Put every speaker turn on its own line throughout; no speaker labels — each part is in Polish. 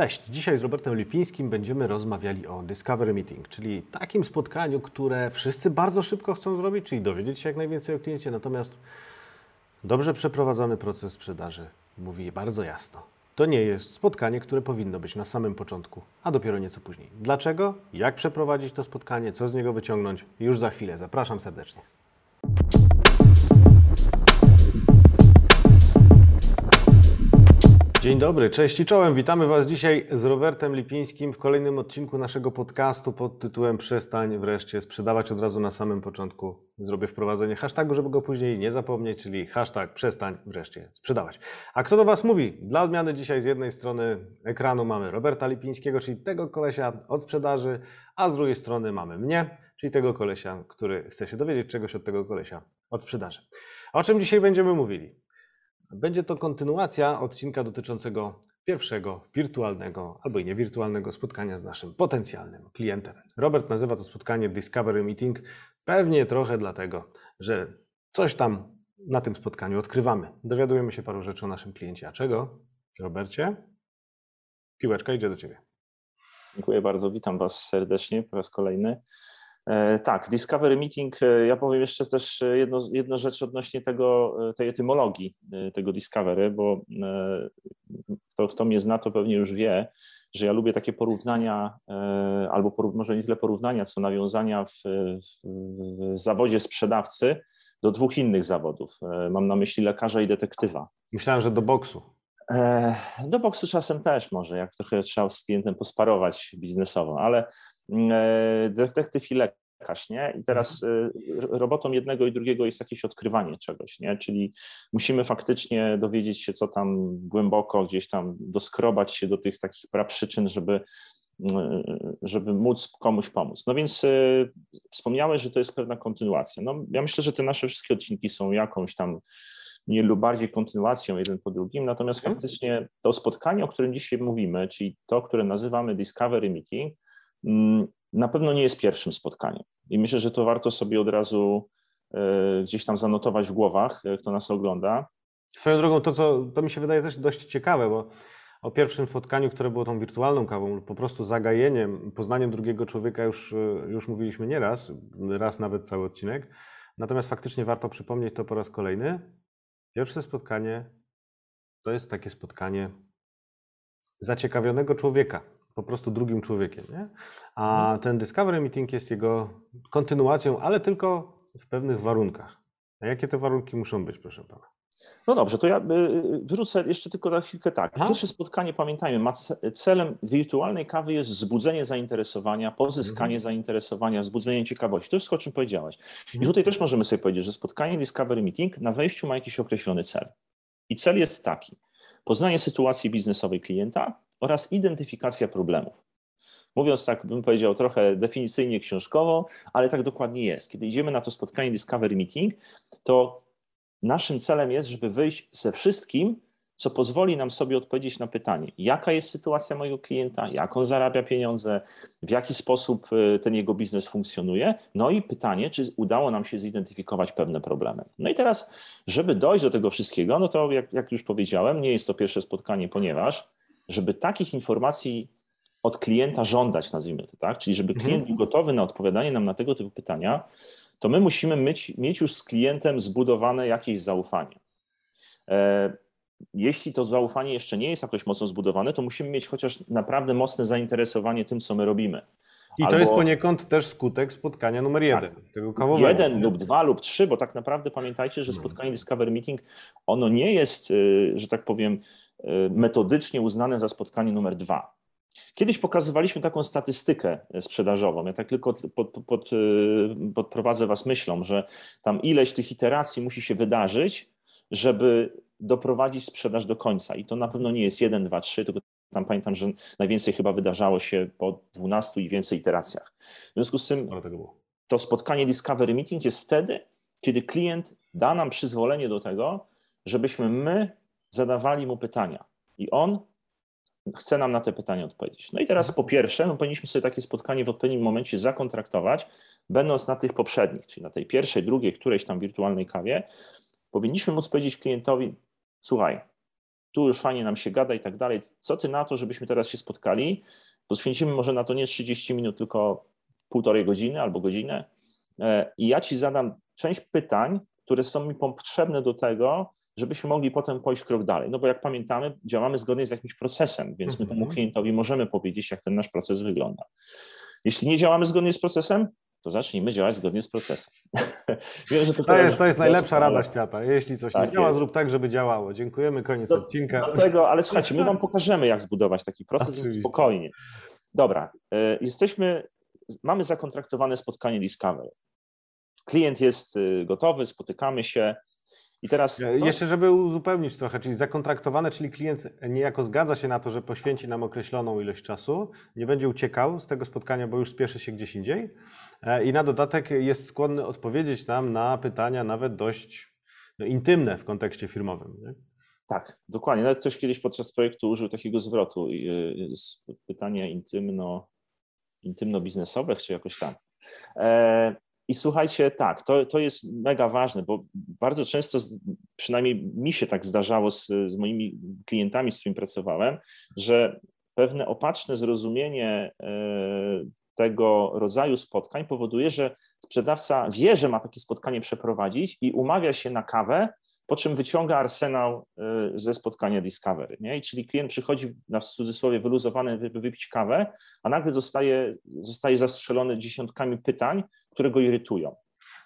Cześć, dzisiaj z Robertem Lipińskim będziemy rozmawiali o Discovery Meeting, czyli takim spotkaniu, które wszyscy bardzo szybko chcą zrobić, czyli dowiedzieć się jak najwięcej o kliencie, natomiast dobrze przeprowadzony proces sprzedaży mówi bardzo jasno. To nie jest spotkanie, które powinno być na samym początku, a dopiero nieco później. Dlaczego? Jak przeprowadzić to spotkanie? Co z niego wyciągnąć? Już za chwilę. Zapraszam serdecznie. Dzień dobry, cześć i czołem. Witamy Was dzisiaj z Robertem Lipińskim w kolejnym odcinku naszego podcastu pod tytułem Przestań wreszcie sprzedawać od razu na samym początku. Zrobię wprowadzenie hashtagu, żeby go później nie zapomnieć, czyli hashtag przestań wreszcie sprzedawać. A kto do Was mówi? Dla odmiany dzisiaj z jednej strony ekranu mamy Roberta Lipińskiego, czyli tego kolesia od sprzedaży, a z drugiej strony mamy mnie, czyli tego kolesia, który chce się dowiedzieć czegoś od tego kolesia od sprzedaży. O czym dzisiaj będziemy mówili? Będzie to kontynuacja odcinka dotyczącego pierwszego wirtualnego albo i niewirtualnego spotkania z naszym potencjalnym klientem. Robert nazywa to spotkanie Discovery Meeting, pewnie trochę dlatego, że coś tam na tym spotkaniu odkrywamy. Dowiadujemy się paru rzeczy o naszym kliencie. A czego? Robercie? Piłeczka idzie do Ciebie.
Dziękuję bardzo, witam Was serdecznie po raz kolejny. E, tak, Discovery Meeting, e, ja powiem jeszcze też jedno, jedno rzecz odnośnie tego, e, tej etymologii tego Discovery, bo kto, kto mnie zna, to pewnie już wie, że ja lubię takie porównania, albo porów, może nie tyle porównania, co nawiązania w, w, zawodzie sprzedawcy do dwóch innych zawodów. Mam na myśli lekarza i detektywa.
Myślałem, że do boksu.
Do boksu czasem też może, jak trochę trzeba z klientem posparować biznesowo, ale detektyw i lekarz, nie? I teraz mhm. y, robotą jednego i drugiego jest jakieś odkrywanie czegoś, nie? Czyli musimy faktycznie dowiedzieć się, co tam głęboko gdzieś tam doskrobać się do tych takich przyczyn, żeby mm, żeby móc komuś pomóc. No więc wspomniałeś, że to jest pewna kontynuacja. No, ja myślę, że te nasze wszystkie odcinki są jakąś tam mniej lub bardziej kontynuacją jeden po drugim, natomiast mhm. faktycznie to spotkanie, o którym dzisiaj mówimy, czyli to, które nazywamy Discovery Meeting, mm, na pewno nie jest pierwszym spotkaniem. I myślę, że to warto sobie od razu e, gdzieś tam zanotować w głowach, e, kto nas ogląda.
Swoją drogą, to, co, to mi się wydaje też dość ciekawe, bo o pierwszym spotkaniu, które było tą wirtualną kawą lub po prostu zagajeniem, poznaniem drugiego człowieka już, e, już mówiliśmy nieraz, raz nawet cały odcinek. Natomiast faktycznie warto przypomnieć to po raz kolejny, Pierwsze spotkanie to jest takie spotkanie zaciekawionego człowieka, po prostu drugim człowiekiem. Nie? A mhm. ten Discovery Meeting jest jego kontynuacją, ale tylko w pewnych warunkach. A jakie te warunki muszą być, proszę pana?
No dobrze, to ja y, y, wrócę jeszcze tylko na chwilkę tak. Pierwsze spotkanie, pamiętajmy, ma celem wirtualnej kawy jest wzbudzenie zainteresowania, pozyskanie mhm. zainteresowania, wzbudzenie ciekawości. To jest o czym powiedziałaś. I mhm. tutaj też możemy sobie powiedzieć, że spotkanie Discovery Meeting na wejściu ma jakiś określony cel. I cel jest taki: poznanie sytuacji biznesowej klienta oraz identyfikacja problemów. Mówiąc tak, bym powiedział trochę definicyjnie książkowo, ale tak dokładnie jest. Kiedy idziemy na to spotkanie Discovery Meeting, to Naszym celem jest, żeby wyjść ze wszystkim, co pozwoli nam sobie odpowiedzieć na pytanie, jaka jest sytuacja mojego klienta, jak on zarabia pieniądze, w jaki sposób y, ten jego biznes funkcjonuje. No i pytanie, czy udało nam się zidentyfikować pewne problemy. No i teraz, żeby dojść do tego wszystkiego, no to jak, jak już powiedziałem, nie jest to pierwsze spotkanie, ponieważ żeby takich informacji od klienta żądać, nazwijmy to tak, czyli żeby klient mhm. był gotowy na odpowiadanie nam na tego typu pytania, to my musimy mieć, mieć już z klientem zbudowane jakieś zaufanie. E, jeśli to zaufanie jeszcze nie jest jakoś mocno zbudowane, to musimy mieć chociaż naprawdę mocne zainteresowanie tym, co my robimy.
I Albo... to jest poniekąd też skutek spotkania numer jeden, tak. tego kawowego.
Jeden lub dwa lub trzy, bo tak naprawdę pamiętajcie, że spotkanie Discover Meeting, ono nie jest, y, że tak powiem, metodycznie uznane za spotkanie numer dwa. Kiedyś pokazywaliśmy taką statystykę sprzedażową. Ja tak tylko pod, pod, y, podprowadzę Was myślą, że tam ileś tych iteracji musi się wydarzyć, żeby doprowadzić sprzedaż do końca. I to na pewno nie jest 1, 2, 3, tylko tam pamiętam, że najwięcej chyba wydarzało się po 12 i więcej iteracjach. W związku z tym to spotkanie Discovery Meeting jest wtedy, kiedy klient da nam przyzwolenie do tego, żebyśmy my zadawali mu pytania. I on chce nam na te pytania odpowiedzieć. No i teraz po pierwsze, no powinniśmy sobie takie spotkanie w odpowiednim momencie zakontraktować, będąc na tych poprzednich, czyli na tej pierwszej, drugiej, którejś tam wirtualnej kawie, powinniśmy móc powiedzieć klientowi, słuchaj, tu już fajnie nam się gada i tak dalej. Co ty na to, żebyśmy teraz się spotkali? Poświęcimy może na to nie 30 minut, tylko półtorej godziny albo godzinę. E, I ja ci zadam część pytań, które są mi potrzebne do tego, żebyśmy mogli potem pójść krok dalej. No bo jak pamiętamy, działamy zgodnie z jakimś procesem, więc my temu
Mhm.
klientowi możemy powiedzieć, jak ten nasz proces wygląda. Jeśli nie działamy zgodnie z procesem, to zacznijmy działać zgodnie z procesem. Wiem,
To
teraz
jest, to jest najlepsza
ale-
rada świata. Jeśli coś
Tak
nie działa,
jest.
zrób tak, żeby działało. Dziękujemy, koniec
Do-
odcinka.
Dlatego, ale słuchajcie, my wam pokażemy, jak zbudować taki proces spokojnie. Dobra, y, jesteśmy, mamy zakontraktowane spotkanie Discovery. Klient jest y, gotowy, spotykamy się i teraz... to-
Jeszcze, żeby uzupełnić trochę, czyli zakontraktowane, czyli klient niejako zgadza się na to, że poświęci nam określoną ilość czasu, nie będzie uciekał z tego spotkania, bo już spieszy się gdzieś indziej e, i na dodatek jest skłonny odpowiedzieć nam na pytania nawet dość no, intymne w kontekście firmowym. Nie?
Tak, dokładnie. Nawet ktoś kiedyś podczas projektu użył takiego zwrotu, y, pytania intymno, intymno-biznesowe, czy jakoś tam. I słuchajcie, tak, to, to jest mega ważne, bo bardzo często, przynajmniej mi się tak zdarzało z, z moimi klientami, z którymi pracowałem, że pewne opaczne zrozumienie e, tego rodzaju spotkań powoduje, że sprzedawca wie, że ma takie spotkanie przeprowadzić i umawia się na kawę, po czym wyciąga arsenał y, ze spotkania Discovery. Nie? I czyli klient przychodzi na w cudzysłowie wyluzowany, żeby wypić kawę, a nagle zostaje, zostaje zastrzelony dziesiątkami pytań, które go irytują.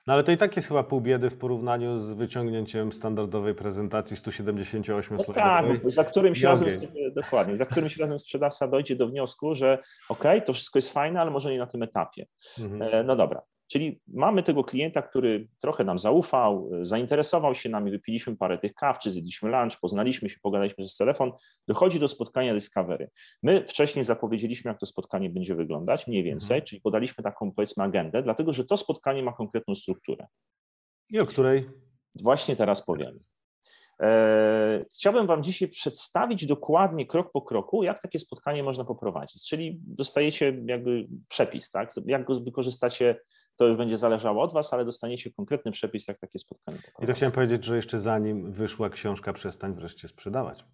No ale to i tak jest chyba pół biedy w porównaniu z wyciągnięciem standardowej prezentacji 178
No tak, za którymś razem, dokładnie, za którymś razem sprzedawca dojdzie do wniosku, że ok, to wszystko jest fajne, ale może nie na tym etapie.
Mhm.
E, No dobra, czyli mamy tego klienta, który trochę nam zaufał, e, zainteresował się nami, wypiliśmy parę tych kaw, czy zjedliśmy lunch, poznaliśmy się, pogadaliśmy przez telefon, dochodzi do spotkania Discovery. My wcześniej zapowiedzieliśmy, jak to spotkanie będzie wyglądać, mniej więcej, czyli podaliśmy taką powiedzmy agendę, dlatego że to spotkanie ma konkretną strukturę.
I o której?
Właśnie teraz powiem. E, Chciałbym Wam dzisiaj przedstawić dokładnie krok po kroku, jak takie spotkanie można poprowadzić. Czyli dostajecie jakby przepis, tak? Jak go wykorzystacie, to już będzie zależało od Was, ale dostaniecie konkretny przepis, jak takie spotkanie
I to chciałem powiedzieć, że jeszcze zanim wyszła książka Przestań wreszcie sprzedawać.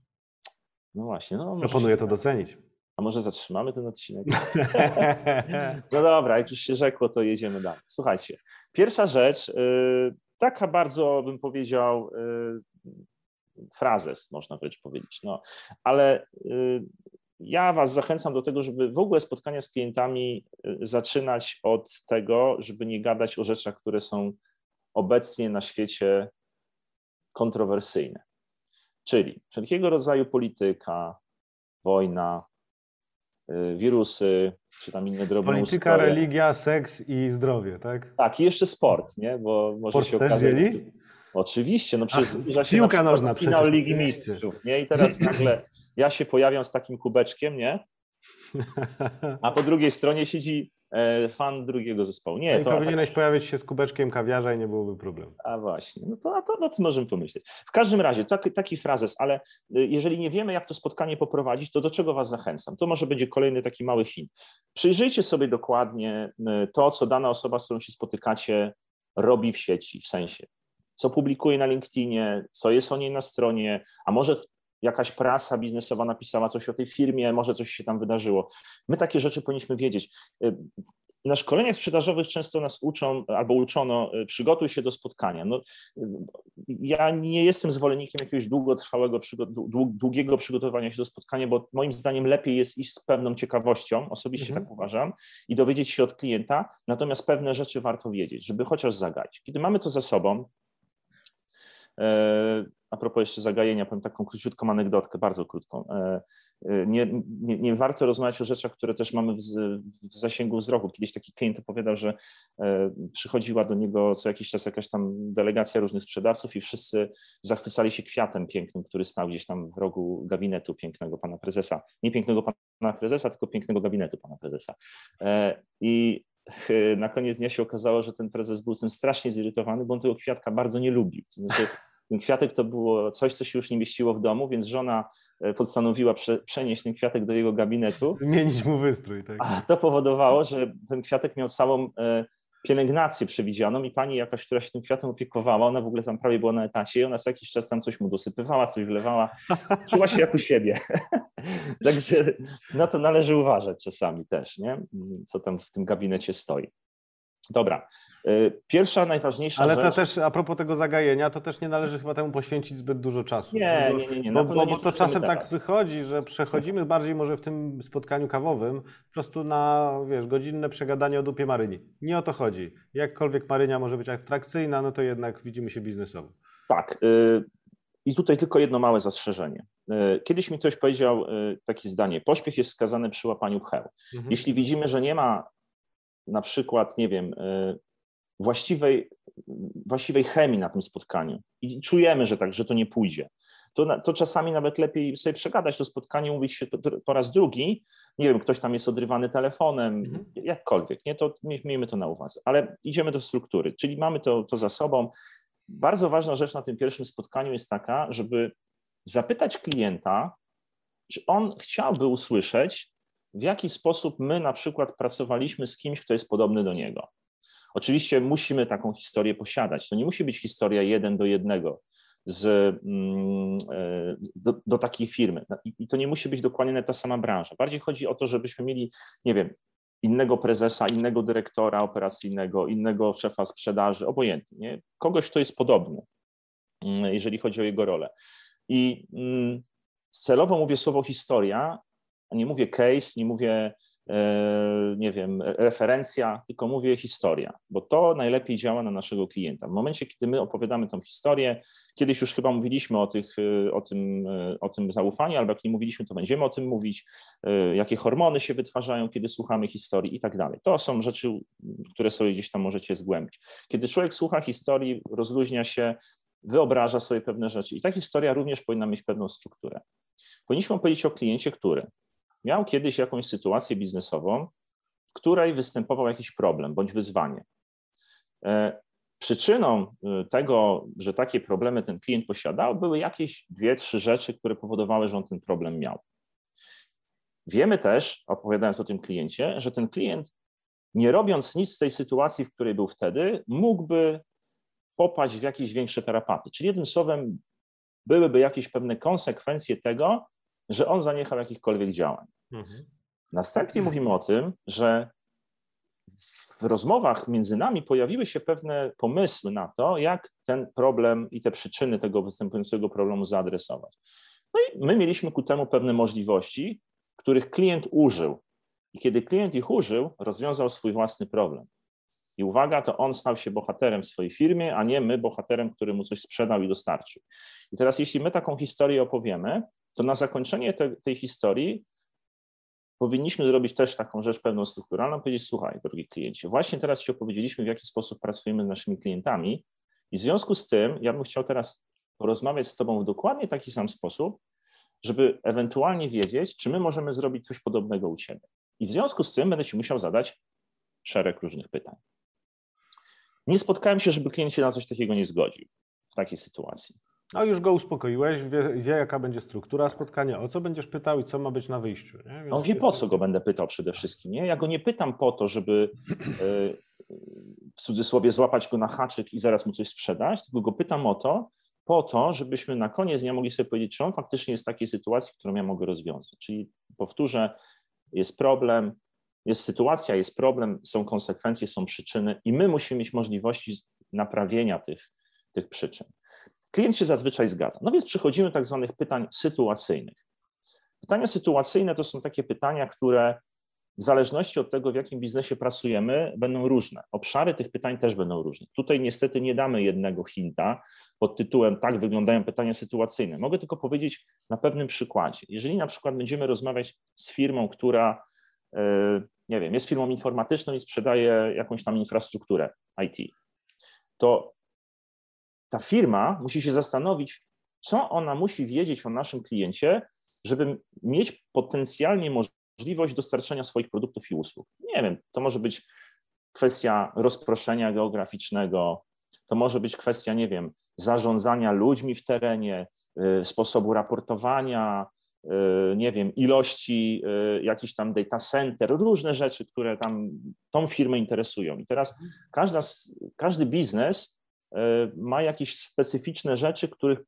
No właśnie, no
Proponuję to docenić.
A może zatrzymamy ten odcinek? No dobra, jak już się rzekło, to jedziemy dalej. Słuchajcie, pierwsza rzecz, y, taka bardzo bym powiedział, y, frazes, można wręcz powiedzieć, no, ale y, ja Was zachęcam do tego, żeby w ogóle spotkania z klientami y, zaczynać od tego, żeby nie gadać o rzeczach, które są obecnie na świecie kontrowersyjne. Czyli wszelkiego rodzaju polityka, wojna, y, wirusy, czy tam inne drobne
Polityka,
ustroje.
religia, seks i zdrowie, tak?
Tak, i jeszcze sport, nie? Bo może
Sport
się
też
okazać.
dzieli?
Oczywiście, no przecież
Ach,
zbliża się
piłka
na
nożna
finał
przecież,
Ligi. Mistrzów, nie? I teraz nagle ja się pojawiam z takim kubeczkiem, nie? A po drugiej stronie siedzi e, fan drugiego zespołu.
No
Nie, to
powinieneś pojawić się z kubeczkiem kawiarza i nie byłoby problemu.
A właśnie, no to, a to nad tym możemy pomyśleć. W każdym razie, taki, taki frazes, ale y, jeżeli nie wiemy, jak to spotkanie poprowadzić, to do czego Was zachęcam? To może będzie kolejny taki mały hint. Przyjrzyjcie sobie dokładnie y, to, co dana osoba, z którą się spotykacie, robi w sieci, w sensie, co publikuje na LinkedInie, co jest o niej na stronie, a może jakaś prasa biznesowa napisała coś o tej firmie, może coś się tam wydarzyło. My takie rzeczy powinniśmy wiedzieć. Y, na szkoleniach sprzedażowych często nas uczą albo uczono, y, przygotuj się do spotkania. No, y, ja nie jestem zwolennikiem jakiegoś długotrwałego, długiego przygotowania się do spotkania, bo moim zdaniem lepiej jest iść z pewną ciekawością, osobiście
Mhm.
tak uważam, i dowiedzieć się od klienta, natomiast pewne rzeczy warto wiedzieć, żeby chociaż zagaić. Kiedy mamy to za sobą, a propos jeszcze zagajenia, powiem taką króciutką anegdotkę, bardzo krótką. E, e, Nie, nie, nie warto rozmawiać o rzeczach, które też mamy w, w zasięgu wzroku. Kiedyś taki klient opowiadał, że e, przychodziła do niego co jakiś czas jakaś tam delegacja różnych sprzedawców i wszyscy zachwycali się kwiatem pięknym, który stał gdzieś tam w rogu gabinetu pięknego pana prezesa. Nie pięknego pana prezesa, tylko pięknego gabinetu pana prezesa. E, I e, na koniec dnia się okazało, że ten prezes był tym strasznie zirytowany, bo on tego kwiatka bardzo nie lubił. To znaczy, ten kwiatek to było coś, co się już nie mieściło w domu, więc żona e, postanowiła prze, przenieść ten kwiatek do jego gabinetu,
Zmienić mu wystrój, tak?
a to powodowało, że ten kwiatek miał całą, e, pielęgnację przewidzianą i pani jakaś, która się tym kwiatem opiekowała, ona w ogóle tam prawie była na etacie i ona co jakiś czas tam coś mu dosypywała, coś wlewała, czuła się jak u siebie. Także na to należy uważać czasami też, nie? co tam w tym gabinecie stoi. Dobra. Y, pierwsza, najważniejsza
Ale
rzecz...
to też, a propos tego zagajenia, to też nie należy chyba temu poświęcić zbyt dużo czasu.
Nie, nie, nie. nie.
Bo, bo, bo to czasem tak wychodzi, że przechodzimy bardziej może w tym spotkaniu kawowym po prostu na, wiesz, godzinne przegadanie o dupie Maryni. Nie o to chodzi. Jakkolwiek Marynia może być atrakcyjna, no to jednak widzimy się biznesowo.
Tak. Y, I tutaj tylko jedno małe zastrzeżenie. Y, kiedyś mi ktoś powiedział takie zdanie, pośpiech jest skazany przy łapaniu pcheł. Mhm. Jeśli widzimy, że nie ma na przykład, nie wiem, właściwej, właściwej chemii na tym spotkaniu. I czujemy, że tak, że to nie pójdzie, to, to czasami nawet lepiej sobie przegadać to spotkanie, mówić się po raz drugi, nie wiem, ktoś tam jest odrywany telefonem, mhm. jakkolwiek, nie, to miejmy to na uwadze, ale idziemy do struktury, czyli mamy to, to za sobą. Bardzo ważna rzecz na tym pierwszym spotkaniu jest taka, żeby zapytać klienta, czy on chciałby usłyszeć, w jaki sposób my na przykład pracowaliśmy z kimś, kto jest podobny do niego. Oczywiście musimy taką historię posiadać. To nie musi być historia jeden do jednego z, mm, e, do, do takiej firmy. No I to nie musi być dokładnie ta sama branża. Bardziej chodzi o to, żebyśmy mieli, nie wiem, innego prezesa, innego dyrektora operacyjnego, innego szefa sprzedaży, obojętnie, nie? kogoś, kto jest podobny, mm, jeżeli chodzi o jego rolę. I mm, celowo mówię słowo historia, nie mówię case, nie mówię E, nie wiem, referencja, tylko mówię historia, bo to najlepiej działa na naszego klienta. W momencie, kiedy my opowiadamy tą historię, kiedyś już chyba mówiliśmy o, tych, e, o, tym, e, o tym zaufaniu, albo jak nie mówiliśmy, to będziemy o tym mówić, jakie hormony się wytwarzają, kiedy słuchamy historii i tak dalej. To są rzeczy, które sobie gdzieś tam możecie zgłębić. Kiedy człowiek słucha historii, rozluźnia się, wyobraża sobie pewne rzeczy i ta historia również powinna mieć pewną strukturę. Powinniśmy powiedzieć o kliencie, który miał kiedyś jakąś sytuację biznesową, w której występował jakiś problem bądź wyzwanie. E, przyczyną e, tego, że takie problemy ten klient posiadał, były jakieś dwie, trzy rzeczy, które powodowały, że on ten problem miał. Wiemy też, opowiadając o tym kliencie, że ten klient, nie robiąc nic z tej sytuacji, w której był wtedy, mógłby popaść w jakieś większe tarapaty. Czyli jednym słowem, byłyby jakieś pewne konsekwencje tego, że on zaniechał jakichkolwiek działań. Mhm. Następnie mówimy o tym, że w rozmowach między nami pojawiły się pewne pomysły na to, jak ten problem i te przyczyny tego występującego problemu zaadresować. No i my mieliśmy ku temu pewne możliwości, których klient użył. I kiedy klient ich użył, rozwiązał swój własny problem. I uwaga, to on stał się bohaterem w swojej firmie, a nie my bohaterem, który mu coś sprzedał i dostarczył. I teraz, jeśli my taką historię opowiemy, to na zakończenie te, tej historii powinniśmy zrobić też taką rzecz pewną strukturalną, powiedzieć, słuchaj, drogi kliencie, właśnie teraz Ci opowiedzieliśmy, w jaki sposób pracujemy z naszymi klientami i w związku z tym ja bym chciał teraz porozmawiać z Tobą w dokładnie taki sam sposób, żeby ewentualnie wiedzieć, czy my możemy zrobić coś podobnego u Ciebie. I w związku z tym będę Ci musiał zadać szereg różnych pytań. Nie spotkałem się, żeby klient się na coś takiego nie zgodził w takiej sytuacji.
No już go uspokoiłeś, wie, wie, jaka będzie struktura spotkania, o co będziesz pytał i co ma być na wyjściu. Nie?
Więc On wie po co go będę pytał przede wszystkim. Nie? Ja go nie pytam po to, żeby e, w cudzysłowie złapać go na haczyk i zaraz mu coś sprzedać, tylko go pytam o to, po to, żebyśmy na koniec dnia mogli sobie powiedzieć, czy on faktycznie jest w takiej sytuacji, którą ja mogę rozwiązać. Czyli powtórzę, jest problem, jest sytuacja, jest problem, są konsekwencje, są przyczyny i my musimy mieć możliwości naprawienia tych, tych przyczyn. Klient się zazwyczaj zgadza. No więc przechodzimy do tak zwanych pytań sytuacyjnych. Pytania sytuacyjne to są takie pytania, które w zależności od tego, w jakim biznesie pracujemy, będą różne. Obszary tych pytań też będą różne. Tutaj niestety nie damy jednego hinta pod tytułem tak wyglądają pytania sytuacyjne. Mogę tylko powiedzieć na pewnym przykładzie. Jeżeli na przykład będziemy rozmawiać z firmą, która e, nie wiem, jest firmą informatyczną i sprzedaje jakąś tam infrastrukturę IT, to ta firma musi się zastanowić, co ona musi wiedzieć o naszym kliencie, żeby mieć potencjalnie możliwość dostarczenia swoich produktów i usług. Nie wiem, to może być kwestia rozproszenia geograficznego, to może być kwestia, nie wiem, zarządzania ludźmi w terenie, y, sposobu raportowania, nie wiem, ilości jakichś tam data center, różne rzeczy, które tam tą firmę interesują. I teraz każda, każdy biznes ma jakieś specyficzne rzeczy, których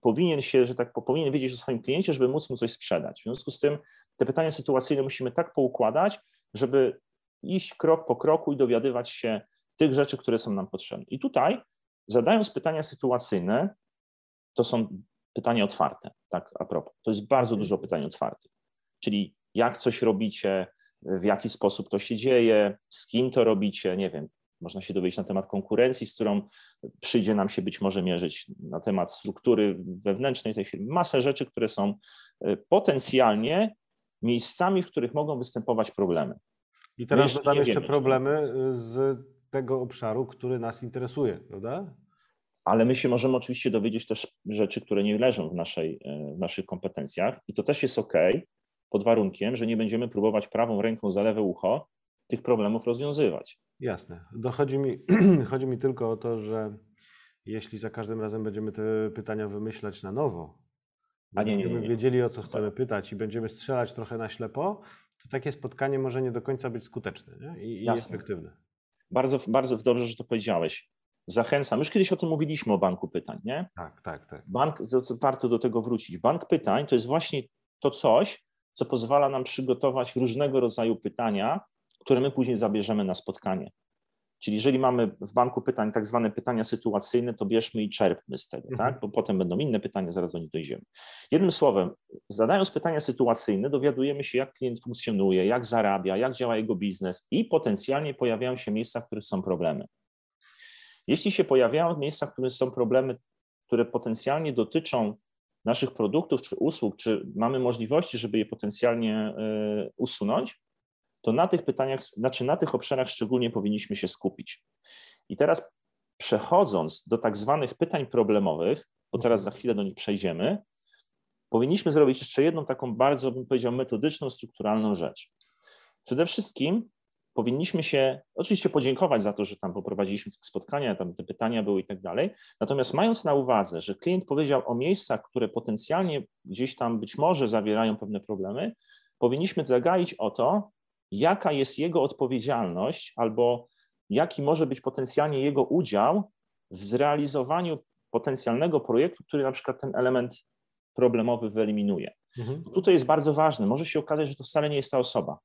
powinien się, że tak powinien wiedzieć o swoim kliencie, żeby móc mu coś sprzedać. W związku z tym te pytania sytuacyjne musimy tak poukładać, żeby iść krok po kroku i dowiadywać się tych rzeczy, które są nam potrzebne. I tutaj, zadając pytania sytuacyjne, to są pytania otwarte, tak a propos. To jest bardzo dużo pytań otwartych. Czyli jak coś robicie, w jaki sposób to się dzieje, z kim to robicie, nie wiem, można się dowiedzieć na temat konkurencji, z którą przyjdzie nam się być może mierzyć, na temat struktury wewnętrznej tej firmy. Masę rzeczy, które są e, potencjalnie miejscami, w których mogą występować problemy.
I teraz dodam jeszcze wiemy, problemy y, z tego obszaru, który nas interesuje, prawda?
Ale my się możemy oczywiście dowiedzieć też rzeczy, które nie leżą w, naszej, e, w naszych kompetencjach i to też jest ok, pod warunkiem, że nie będziemy próbować prawą ręką za lewe ucho tych problemów rozwiązywać.
Jasne. Dochodzi mi, chodzi mi tylko o to, że jeśli za każdym razem będziemy te pytania wymyślać na nowo, a nie, nie, nie, nie. wiedzieli o co chcemy pytać i będziemy strzelać trochę na ślepo, to takie spotkanie może nie do końca być skuteczne nie? i, i efektywne.
Bardzo, bardzo dobrze, że to powiedziałeś. Zachęcam. Już kiedyś o tym mówiliśmy o banku pytań, nie?
Tak, tak, tak.
Bank, to, to warto do tego wrócić. Bank pytań to jest właśnie to coś, co pozwala nam przygotować różnego rodzaju pytania, które my później zabierzemy na spotkanie. Czyli jeżeli mamy w banku pytań tak zwane pytania sytuacyjne, to bierzmy i czerpmy z tego, mhm. tak? bo potem będą inne pytania, zaraz do nich dojdziemy. Jednym słowem, zadając pytania sytuacyjne, dowiadujemy się, jak klient funkcjonuje, jak zarabia, jak działa jego biznes i potencjalnie pojawiają się miejsca, w których są problemy. Jeśli się pojawiają miejsca, w których są problemy, które potencjalnie dotyczą naszych produktów czy usług, czy mamy możliwości, żeby je potencjalnie y, usunąć, to na tych pytaniach, znaczy na tych obszarach szczególnie powinniśmy się skupić. I teraz przechodząc do tak zwanych pytań problemowych, bo teraz za chwilę do nich przejdziemy, powinniśmy zrobić jeszcze jedną taką bardzo, bym powiedział, metodyczną, strukturalną rzecz. Przede wszystkim powinniśmy się oczywiście podziękować za to, że tam poprowadziliśmy te spotkania, tam te pytania były i tak dalej. Natomiast mając na uwadze, że klient powiedział o miejscach, które potencjalnie gdzieś tam być może zawierają pewne problemy, powinniśmy zagaić o to, jaka jest jego odpowiedzialność albo jaki może być potencjalnie jego udział w zrealizowaniu potencjalnego projektu, który na przykład ten element problemowy wyeliminuje. Mhm. Tutaj jest bardzo ważne. Może się okazać, że to wcale nie jest ta osoba.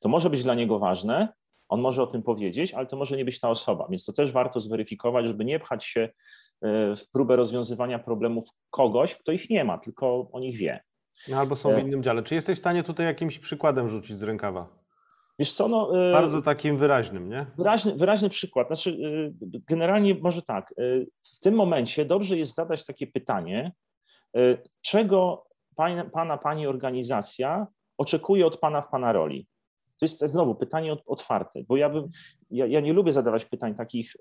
To może być dla niego ważne, on może o tym powiedzieć, ale to może nie być ta osoba, więc to też warto zweryfikować, żeby nie pchać się e, w próbę rozwiązywania problemów kogoś, kto ich nie ma, tylko o nich wie.
No, albo są w innym dziale. Czy jesteś w stanie tutaj jakimś przykładem rzucić z rękawa?
Wiesz co, no,
e, Bardzo takim wyraźnym, nie?
Wyraźny, wyraźny przykład. Znaczy, e, generalnie może tak. W tym momencie dobrze jest zadać takie pytanie, czego pana, pana pani organizacja oczekuje od pana w pana roli? To jest znowu pytanie otwarte, bo ja, bym, ja, ja nie lubię zadawać pytań takich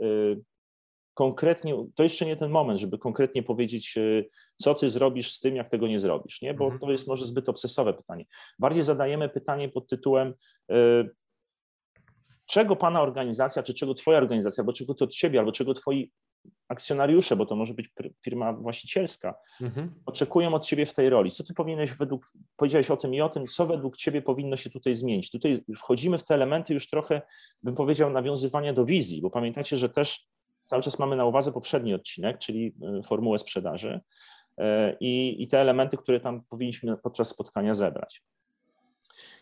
konkretnie, to jeszcze nie ten moment, żeby konkretnie powiedzieć, e, co ty zrobisz z tym, jak tego nie zrobisz, nie? bo mhm. to jest może zbyt obsesowe pytanie. Bardziej zadajemy pytanie pod tytułem, e, czego pana organizacja, czy czego twoja organizacja, albo czego to od ciebie, albo czego twoi akcjonariusze, bo to może być firma właścicielska, mhm. oczekują od ciebie w tej roli. Co ty powinieneś według, powiedziałeś o tym i o tym, co według ciebie powinno się tutaj zmienić. Tutaj wchodzimy w te elementy już trochę, bym powiedział, nawiązywania do wizji, bo pamiętacie, że też Cały czas mamy na uwadze poprzedni odcinek, czyli y, formułę sprzedaży y, i, i te elementy, które tam powinniśmy podczas spotkania zebrać.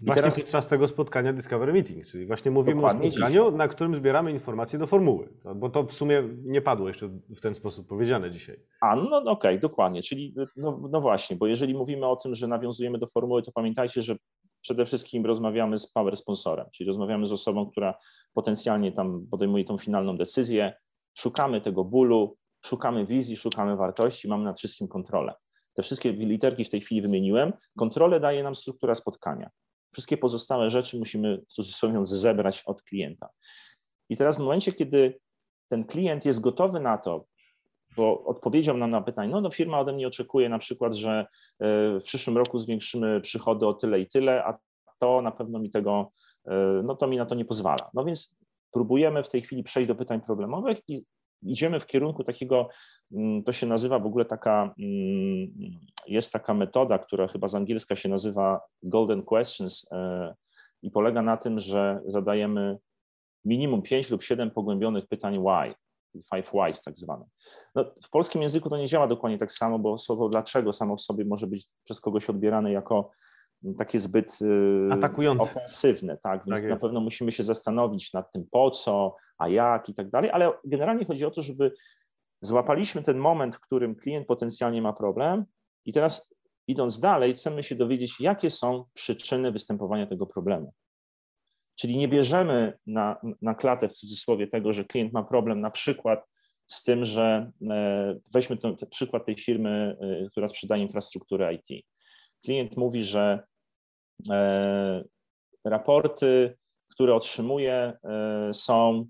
I właśnie teraz... podczas tego spotkania Discovery Meeting, czyli właśnie mówimy Dokładnie o spotkaniu, na którym zbieramy informacje do formuły, bo to w sumie nie padło jeszcze w ten sposób powiedziane dzisiaj.
A, no, no okej, okay, dokładnie, czyli no, no, właśnie, bo jeżeli mówimy o tym, że nawiązujemy do formuły, to pamiętajcie, że przede wszystkim rozmawiamy z power sponsorem, czyli rozmawiamy z osobą, która potencjalnie tam podejmuje tą finalną decyzję, Szukamy tego bólu, szukamy wizji, szukamy wartości, mamy nad wszystkim kontrolę. Te wszystkie literki w tej chwili wymieniłem. Kontrolę daje nam struktura spotkania. Wszystkie pozostałe rzeczy musimy w cudzysłowie zebrać od klienta. I teraz w momencie, kiedy ten klient jest gotowy na to, bo odpowiedział nam na pytanie, no, no firma ode mnie oczekuje na przykład, że e, w przyszłym roku zwiększymy przychody o tyle i tyle, a to na pewno mi tego, e, no to mi na to nie pozwala. No więc próbujemy w tej chwili przejść do pytań problemowych i idziemy w kierunku takiego, mm, to się nazywa w ogóle taka, jest taka metoda, która chyba z angielska się nazywa Golden Questions i polega na tym, że zadajemy minimum 5 lub 7 pogłębionych pytań why, five whys tak zwane. No, w polskim języku to nie działa dokładnie tak samo, bo słowo dlaczego samo w sobie może być przez kogoś odbierane jako takie zbyt y,
Atakujące.
ofensywne, tak, więc tak na pewno musimy się zastanowić nad tym po co, a jak i tak dalej, ale generalnie chodzi o to, żeby złapaliśmy ten moment, w którym klient potencjalnie ma problem i teraz idąc dalej chcemy się dowiedzieć, jakie są przyczyny występowania tego problemu. Czyli nie bierzemy na, na klatę w cudzysłowie tego, że klient ma problem na przykład z tym, że e, weźmy ten, ten przykład tej firmy, e, która sprzedaje infrastrukturę IT. Klient mówi, że raporty, które otrzymuje, są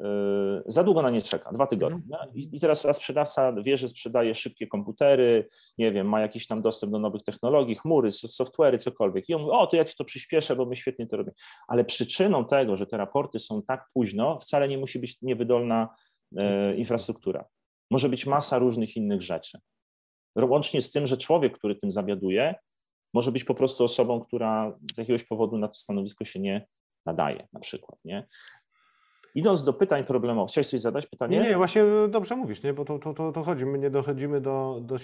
Yy, za długo na nie czeka, dwa tygodnie. Mhm. I teraz sprzedawca wie, że sprzedaje szybkie komputery, nie wiem, ma jakiś tam dostęp do nowych technologii, chmury, software'y, cokolwiek. I on mówi, o, to ja ci to przyspieszę, bo my świetnie to robimy. Ale przyczyną tego, że te raporty są tak późno, wcale nie musi być niewydolna e, infrastruktura. Może być masa różnych innych rzeczy. Łącznie z tym, że człowiek, który tym zawiaduje, może być po prostu osobą, która z jakiegoś powodu na to stanowisko się nie nadaje, na przykład. Nie? Idąc do pytań problemowych, chciałeś coś zadać pytanie?
Nie, nie, właśnie dobrze mówisz, nie? bo to, to, to, to chodzi. My nie dochodzimy do, do,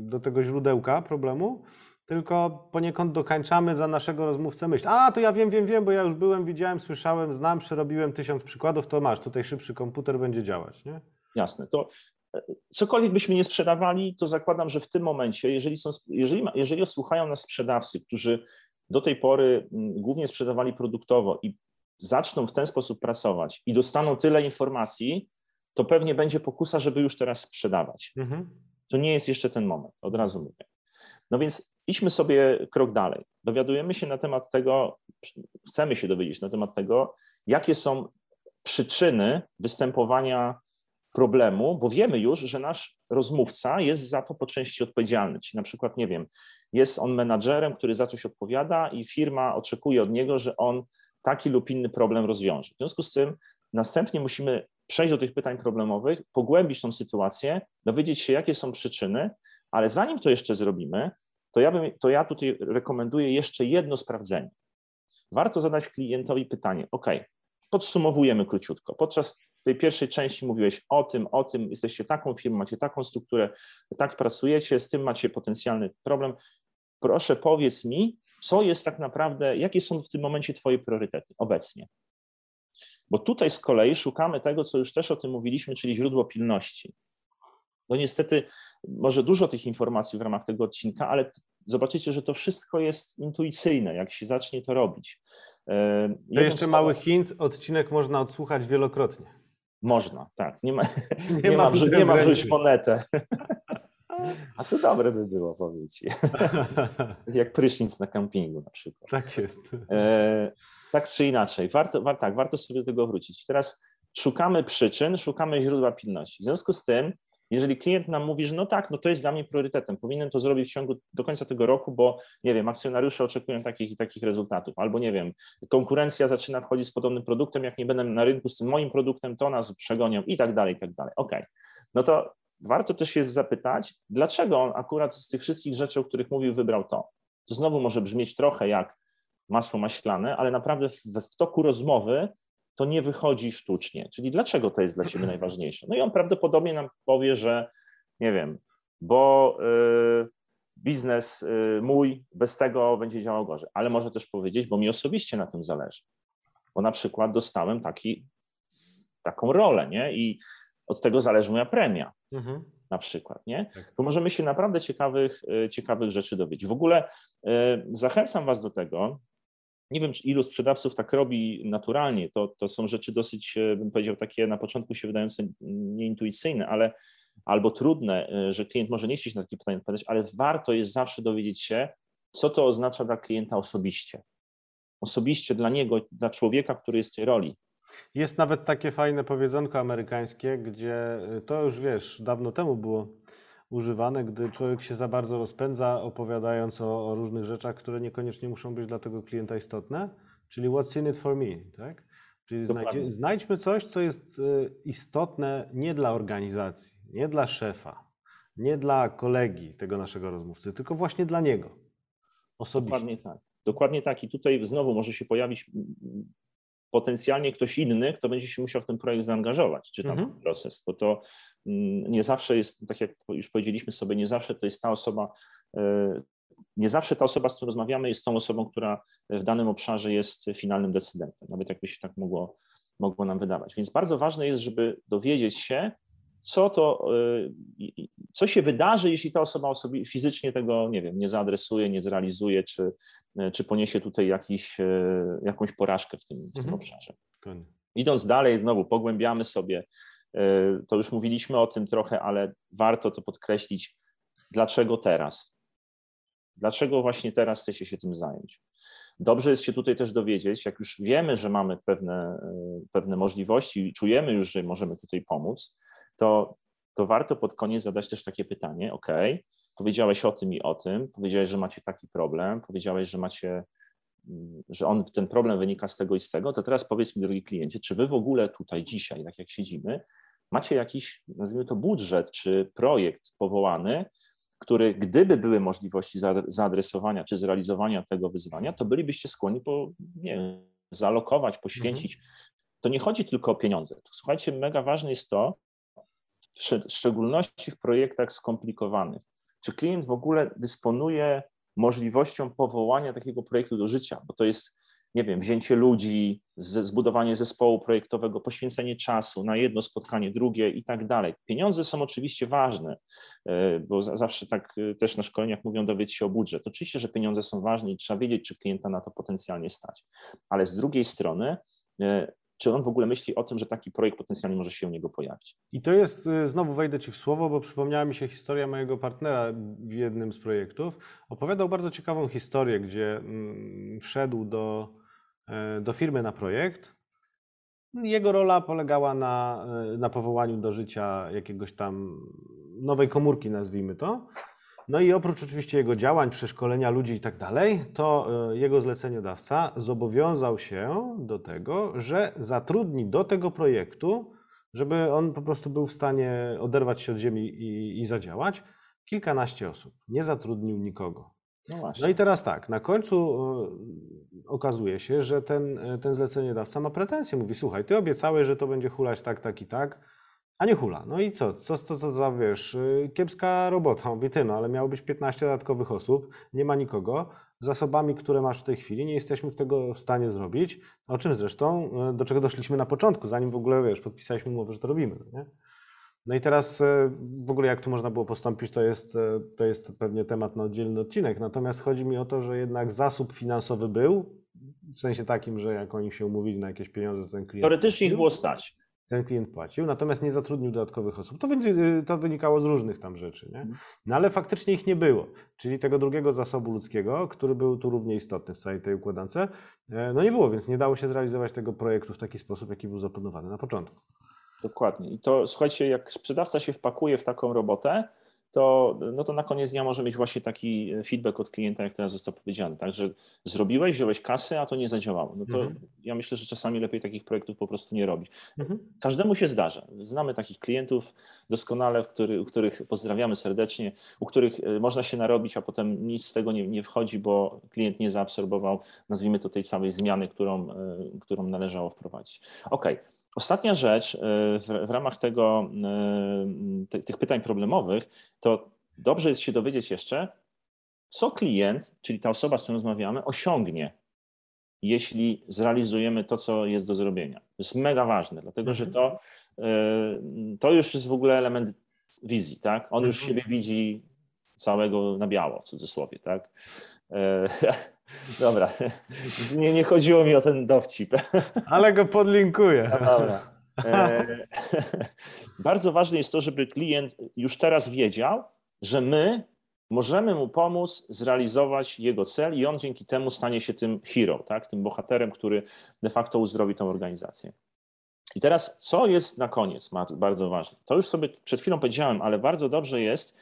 do tego źródełka problemu, tylko poniekąd dokańczamy za naszego rozmówcę myśl. A, to ja wiem, wiem, wiem, bo ja już byłem, widziałem, słyszałem, znam, przerobiłem tysiąc przykładów, to masz, tutaj szybszy komputer będzie działać, nie?
Jasne, to cokolwiek byśmy nie sprzedawali, to zakładam, że w tym momencie, jeżeli, są, jeżeli, jeżeli słuchają nas sprzedawcy, którzy do tej pory mm, głównie sprzedawali produktowo i zaczną w ten sposób pracować i dostaną tyle informacji, to pewnie będzie pokusa, żeby już teraz sprzedawać. Mhm. To nie jest jeszcze ten moment, od razu mówię. No więc idźmy sobie krok dalej. Dowiadujemy się na temat tego, chcemy się dowiedzieć na temat tego, jakie są przyczyny występowania problemu, bo wiemy już, że nasz rozmówca jest za to po części odpowiedzialny. Czyli na przykład, nie wiem, jest on menadżerem, który za coś odpowiada i firma oczekuje od niego, że on taki lub inny problem rozwiąże. W związku z tym następnie musimy przejść do tych pytań problemowych, pogłębić tą sytuację, dowiedzieć się, jakie są przyczyny, ale zanim to jeszcze zrobimy, to ja, bym, to ja tutaj rekomenduję jeszcze jedno sprawdzenie. Warto zadać klientowi pytanie: OK, podsumowujemy króciutko. Podczas tej pierwszej części mówiłeś o tym, o tym, jesteście taką firmą, macie taką strukturę, tak pracujecie, z tym macie potencjalny problem. Proszę powiedz mi, co jest tak naprawdę, jakie są w tym momencie Twoje priorytety obecnie. Bo tutaj z kolei szukamy tego, co już też o tym mówiliśmy, czyli źródło pilności. No niestety, może dużo tych informacji w ramach tego odcinka, ale zobaczycie, że to wszystko jest intuicyjne, jak się zacznie to robić.
E, to jeszcze mały hint, odcinek można odsłuchać wielokrotnie.
Można, tak. Nie ma, nie, nie ma, nie ma wrzuć monetę. A to dobre by było, powiedz. Jak prysznic na kampingu na przykład.
Tak jest.
E, tak czy inaczej, warto, war, tak, warto sobie do tego wrócić. Teraz szukamy przyczyn, szukamy źródła pilności. W związku z tym, jeżeli klient nam mówi, że no tak, no to jest dla mnie priorytetem, powinienem to zrobić w ciągu do końca tego roku, bo nie wiem, akcjonariusze oczekują takich i takich rezultatów, albo nie wiem, konkurencja zaczyna wchodzić z podobnym produktem, jak nie będę na rynku z tym moim produktem, to nas przegonią i tak dalej, i tak dalej. Okej, okay. no to warto też jest zapytać, dlaczego on akurat z tych wszystkich rzeczy, o których mówił, wybrał to. To znowu może brzmieć trochę jak masło maślane, ale naprawdę w, w toku rozmowy to nie wychodzi sztucznie. Czyli dlaczego to jest dla ciebie najważniejsze? No i on prawdopodobnie nam powie, że nie wiem, bo y, biznes y, mój bez tego będzie działał gorzej, ale może też powiedzieć, bo mi osobiście na tym zależy. Bo na przykład dostałem taki, taką rolę, nie? I od tego zależy moja premia. Mhm. Na przykład, nie? Tak. To możemy się naprawdę ciekawych, e, ciekawych rzeczy dowiedzieć. W ogóle zachęcam Was do tego. Nie wiem, ilu sprzedawców tak robi naturalnie. To, to są rzeczy dosyć, e, bym powiedział, takie na początku się wydające nieintuicyjne, ale albo trudne, że klient może nie chcieć na takie pytania odpowiadać, ale warto jest zawsze dowiedzieć się, co to oznacza dla klienta osobiście. Osobiście dla niego, dla człowieka, który jest w tej roli.
Jest nawet takie fajne powiedzonko amerykańskie, gdzie y, to już wiesz, dawno temu było używane, gdy człowiek się za bardzo rozpędza, opowiadając o, o różnych rzeczach, które niekoniecznie muszą być dla tego klienta istotne, czyli what's in it for me, tak? Czyli znajdzie, znajdźmy coś, co jest y, istotne nie dla organizacji, nie dla szefa, nie dla kolegi tego naszego rozmówcy, tylko właśnie dla niego. Osobiście.
Dokładnie tak. Dokładnie tak. I tutaj znowu może się pojawić potencjalnie ktoś inny, kto będzie się musiał w ten projekt zaangażować, czy tam mhm. ten proces, bo to mm, nie zawsze jest, tak jak już powiedzieliśmy sobie, nie zawsze to jest ta osoba, e, nie zawsze ta osoba, z którą rozmawiamy, jest tą osobą, która w danym obszarze jest finalnym decydentem, nawet jakby się tak mogło, mogło nam wydawać. Więc bardzo ważne jest, żeby dowiedzieć się, co to, y, co się wydarzy, jeśli ta osoba osobi fizycznie tego, nie wiem, nie zaadresuje, nie zrealizuje, czy, y, czy poniesie tutaj jakiś, y, jakąś porażkę w tym, w tym mhm. obszarze. Idąc dalej, znowu pogłębiamy sobie, to już mówiliśmy o tym trochę, ale warto to podkreślić, dlaczego teraz? Dlaczego właśnie teraz chcecie się tym zająć? Dobrze jest się tutaj też dowiedzieć, jak już wiemy, że mamy pewne, pewne możliwości, czujemy już, że możemy tutaj pomóc, to, to warto pod koniec zadać też takie pytanie, ok, powiedziałeś o tym i o tym, powiedziałeś, że macie taki problem, powiedziałeś, że macie, mm, że on, ten problem wynika z tego i z tego, to teraz powiedz mi, drogi kliencie, czy wy w ogóle tutaj dzisiaj, tak jak siedzimy, macie jakiś, nazwijmy to budżet, czy projekt powołany, który gdyby były możliwości zaadresowania czy zrealizowania tego wyzwania, to bylibyście skłonni po, nie wiem, zaalokować, poświęcić. Mhm. To nie chodzi tylko o pieniądze. Słuchajcie, mega ważne jest to, w szczególności w projektach skomplikowanych. Czy klient w ogóle dysponuje możliwością powołania takiego projektu do życia? Bo to jest, nie wiem, wzięcie ludzi, zbudowanie zespołu projektowego, poświęcenie czasu na jedno spotkanie, drugie i tak dalej. Pieniądze są oczywiście ważne, e, bo zawsze tak e, też na szkoleniach mówią dowiedzieć się o budżet. Oczywiście, że pieniądze są ważne i trzeba wiedzieć, czy klienta na to potencjalnie stać. Ale z drugiej strony e, czy on w ogóle myśli o tym, że taki projekt potencjalnie może się u niego pojawić.
I to jest, y, znowu wejdę Ci w słowo, bo przypomniała mi się historia mojego partnera w jednym z projektów. Opowiadał bardzo ciekawą historię, gdzie mm, wszedł do, e, do firmy na projekt. Jego rola polegała na, e, na powołaniu do życia jakiegoś tam nowej komórki, nazwijmy to. No i oprócz oczywiście jego działań, przeszkolenia ludzi i tak dalej, to e, jego zleceniodawca zobowiązał się do tego, że zatrudni do tego projektu, żeby on po prostu był w stanie oderwać się od ziemi i, i zadziałać, kilkanaście osób. Nie zatrudnił nikogo. No, no, i teraz tak, na końcu e, okazuje się, że ten, e, ten zleceniodawca ma pretensje. Mówi, słuchaj, ty obiecałeś, że to będzie hulać tak, tak i tak a nie hula. No i co? Co, co, co za, wiesz, y, kiepska robota. Mówię, ty, no ale miało być 15 dodatkowych osób, nie ma nikogo. Zasobami, które masz w tej chwili, nie jesteśmy tego w stanie zrobić. O czym zresztą, y, do czego doszliśmy na początku, zanim w ogóle, wiesz, podpisaliśmy umowę, że to robimy. No nie? No i teraz y, w ogóle jak tu można było postąpić, to jest, to jest pewnie temat na oddzielny odcinek. Natomiast chodzi mi o to, że jednak zasób finansowy był, w sensie takim, że jak oni się umówili na jakieś pieniądze, ten klient...
Teoretycznie ich było stać
ten klient płacił, natomiast nie zatrudnił dodatkowych osób. To, to wynikało z różnych tam rzeczy, nie? Mhm. No ale faktycznie ich nie było, czyli tego drugiego zasobu ludzkiego, który był tu równie istotny w całej tej układance, e, no nie było, więc nie dało się zrealizować tego projektu w taki sposób, jaki był zaplanowany na początku.
Dokładnie. I to słuchajcie, jak sprzedawca się wpakuje w taką robotę, to, no to na koniec dnia może mieć właśnie taki feedback od klienta, jak teraz został powiedziane, tak, że zrobiłeś, wziąłeś kasę, a to nie zadziałało. No to mhm. ja myślę, że czasami lepiej takich projektów po prostu nie robić. Mhm. Każdemu się zdarza. Znamy takich klientów doskonale, który, u których pozdrawiamy serdecznie, u których e, można się narobić, a potem nic z tego nie, nie wchodzi, bo klient nie zaabsorbował, nazwijmy to tej samej zmiany, którą, e, którą należało wprowadzić. Okej. Okay. Ostatnia rzecz y, w, w ramach tego, y, te, tych pytań problemowych, to dobrze jest się dowiedzieć jeszcze, co klient, czyli ta osoba, z którą rozmawiamy, osiągnie, jeśli zrealizujemy to, co jest do zrobienia. To jest mega ważne, dlatego że to, y, to już jest w ogóle element wizji, tak? On już mhm. siebie widzi całego na biało, w cudzysłowie, tak? Dobra, nie, nie chodziło mi o ten dowcip.
Ale go podlinkuję.
No dobra. E, bardzo ważne jest to, żeby klient już teraz wiedział, że my możemy mu pomóc zrealizować jego cel i on dzięki temu stanie się tym hero, tak? tym bohaterem, który de facto uzdrowi tą organizację. I teraz, co jest na koniec bardzo ważne? To już sobie przed chwilą powiedziałem, ale bardzo dobrze jest,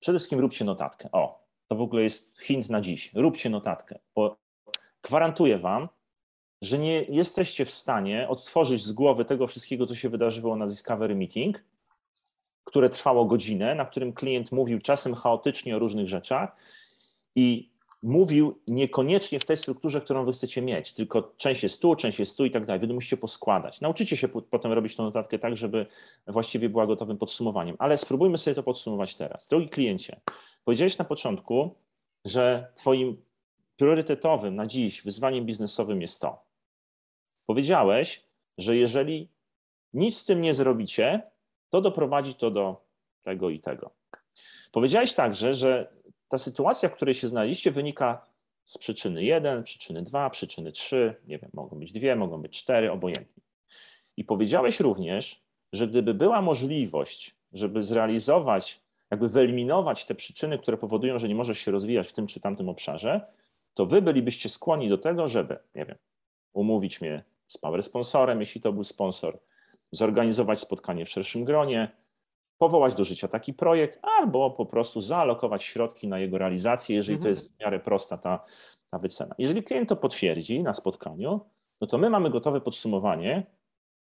przede wszystkim róbcie notatkę. O, to w ogóle jest hint na dziś. Róbcie notatkę, bo gwarantuję Wam, że nie jesteście w stanie odtworzyć z głowy tego wszystkiego, co się wydarzyło na Discovery Meeting, które trwało godzinę, na którym klient mówił czasem chaotycznie o różnych rzeczach i mówił niekoniecznie w tej strukturze, którą wy chcecie mieć, tylko część jest tu, część jest tu i tak dalej. Wy musicie poskładać. Nauczycie się potem robić tę notatkę tak, żeby właściwie była gotowym podsumowaniem. Ale spróbujmy sobie to podsumować teraz. Drogi kliencie, powiedziałeś na początku, że twoim priorytetowym na dziś wyzwaniem biznesowym jest to. Powiedziałeś, że jeżeli nic z tym nie zrobicie, to doprowadzi to do tego i tego. Powiedziałeś także, że ta sytuacja, w której się znaleźliście, wynika z przyczyny 1, przyczyny 2, przyczyny 3, nie wiem, mogą być dwie, mogą być cztery, obojętnie. I powiedziałeś również, że gdyby była możliwość, żeby zrealizować, jakby wyeliminować te przyczyny, które powodują, że nie możesz się rozwijać w tym czy tamtym obszarze, to wy bylibyście skłonni do tego, żeby, nie wiem, umówić mnie z power sponsorem, jeśli to był sponsor, zorganizować spotkanie w szerszym gronie, powołać do życia taki projekt, albo po prostu zaalokować środki na jego realizację, jeżeli mhm. to jest w miarę prosta ta, ta wycena. Jeżeli klient to potwierdzi na spotkaniu, no to my mamy gotowe podsumowanie,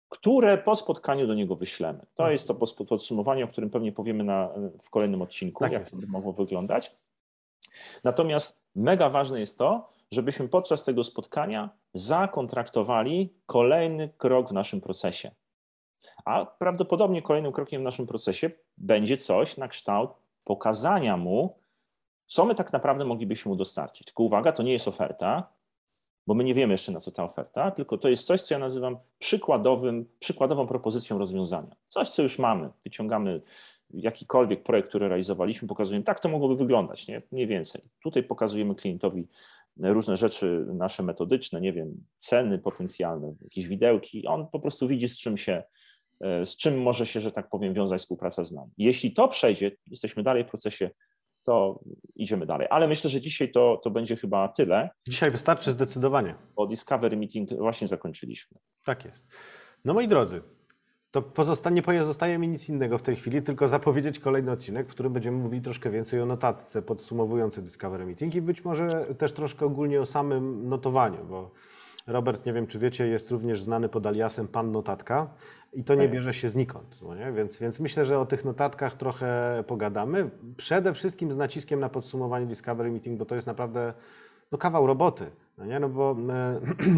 które po spotkaniu do niego wyślemy. To mhm. jest to podsumowanie, o którym pewnie powiemy na, w kolejnym odcinku, tak jak to by mogło wyglądać. Natomiast mega ważne jest to, żebyśmy podczas tego spotkania zakontraktowali kolejny krok w naszym procesie. A prawdopodobnie kolejnym krokiem w naszym procesie będzie coś na kształt pokazania mu, co my tak naprawdę moglibyśmy mu dostarczyć. Tylko uwaga, to nie jest oferta, bo my nie wiemy jeszcze na co ta oferta, tylko to jest coś, co ja nazywam przykładowym, przykładową propozycją rozwiązania. Coś, co już mamy. Wyciągamy jakikolwiek projekt, który realizowaliśmy, pokazujemy, tak to mogłoby wyglądać, nie, nie więcej. Tutaj pokazujemy klientowi różne rzeczy nasze metodyczne, nie wiem, ceny potencjalne, jakieś widełki. On po prostu widzi, z czym się z czym może się, że tak powiem, wiązać współpraca z nami. Jeśli to przejdzie, jesteśmy dalej w procesie, to idziemy dalej. Ale myślę, że dzisiaj to, to będzie chyba tyle.
Dzisiaj wystarczy zdecydowanie.
O Discovery Meeting właśnie zakończyliśmy.
Tak jest. No moi drodzy, to pozostanie, nie pozostaje mi nic innego w tej chwili, tylko zapowiedzieć kolejny odcinek, w którym będziemy mówili troszkę więcej o notatce podsumowującej Discovery Meeting i być może też troszkę ogólnie o samym notowaniu, bo Robert, nie wiem czy wiecie, jest również znany pod aliasem Pan Notatka. I to nie tak. bierze się znikąd. No nie? Więc, więc myślę, że o tych notatkach trochę pogadamy. Przede wszystkim z naciskiem na podsumowanie Discovery Meeting, bo to jest naprawdę no, kawał roboty. No, nie? no bo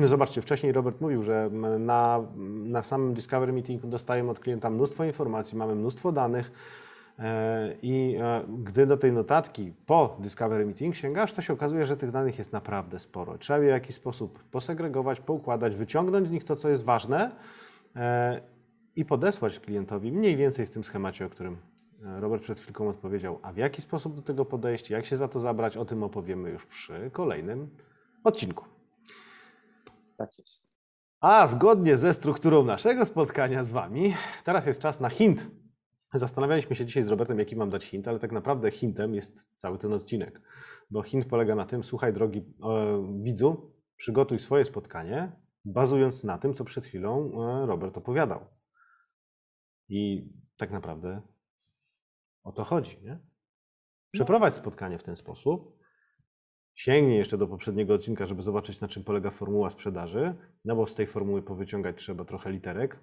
e, zobaczcie, wcześniej Robert mówił, że na, na samym Discovery Meeting dostajemy od klienta mnóstwo informacji, mamy mnóstwo danych. E, I e, gdy do tej notatki po Discovery Meeting sięgasz, to się okazuje, że tych danych jest naprawdę sporo. Trzeba je w jakiś sposób posegregować, poukładać, wyciągnąć z nich to, co jest ważne i podesłać klientowi mniej więcej w tym schemacie, o którym e, Robert przed chwilką odpowiedział. A w jaki sposób do tego podejść, jak się za to zabrać, o tym opowiemy już przy kolejnym odcinku.
Tak jest.
A zgodnie ze strukturą naszego spotkania z Wami, teraz jest czas na hint. Zastanawialiśmy się dzisiaj z Robertem, jaki mam dać hint, ale tak naprawdę hintem jest cały ten odcinek. Bo hint polega na tym, słuchaj drogi e, widzu, przygotuj swoje spotkanie, bazując na tym, co przed chwilą e, Robert opowiadał. I tak naprawdę o to chodzi, nie? Przeprowadź spotkanie w ten sposób. Sięgnij jeszcze do poprzedniego odcinka, żeby zobaczyć, na czym polega formuła sprzedaży. No bo z tej formuły powyciągać trzeba trochę literek.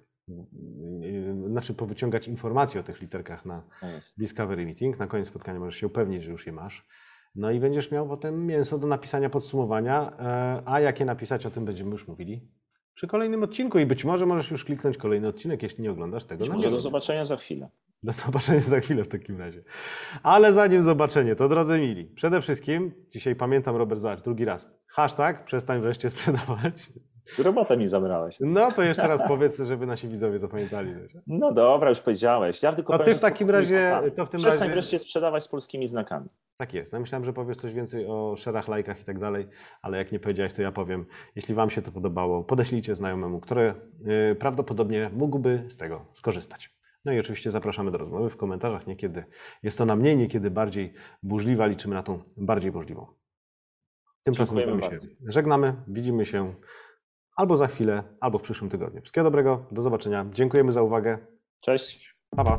Znaczy, powyciągać informacje o tych literkach na no Discovery Meeting. Na koniec spotkania możesz się upewnić, że już je masz. No i będziesz miał potem mięso do napisania podsumowania. E, a jakie napisać, o tym będziemy już mówili przy kolejnym odcinku i być może możesz już kliknąć kolejny odcinek, jeśli nie oglądasz tego.
Może do zobaczenia za chwilę.
Do zobaczenia za chwilę w takim razie. Ale zanim zobaczenie, to drodzy mili, przede wszystkim, dzisiaj pamiętam Robert Zobacz, drugi raz, hashtag przestań wreszcie sprzedawać.
Robotę mi zabrałeś.
No to jeszcze raz powiedz, żeby nasi widzowie zapamiętali.
No dobra, już powiedziałeś. Ja tylko
no ty w takim razie... To w tym
Przestań
razie...
wreszcie sprzedawać z polskimi znakami.
Tak jest. No myślałem, że powiesz coś więcej o szerach, lajkach i tak dalej, ale jak nie powiedziałeś, to ja powiem. Jeśli Wam się to podobało, podeślijcie znajomemu, który yy, prawdopodobnie mógłby z tego skorzystać. No i oczywiście zapraszamy do rozmowy w komentarzach. Niekiedy jest to na mniej, niekiedy bardziej burzliwa. Liczymy na tą bardziej burzliwą. Tymczasem z Wami się żegnamy. Widzimy się albo za chwilę, albo w przyszłym tygodniu. Wszystkiego dobrego, do zobaczenia. Dziękujemy za uwagę.
Cześć.
Pa, pa.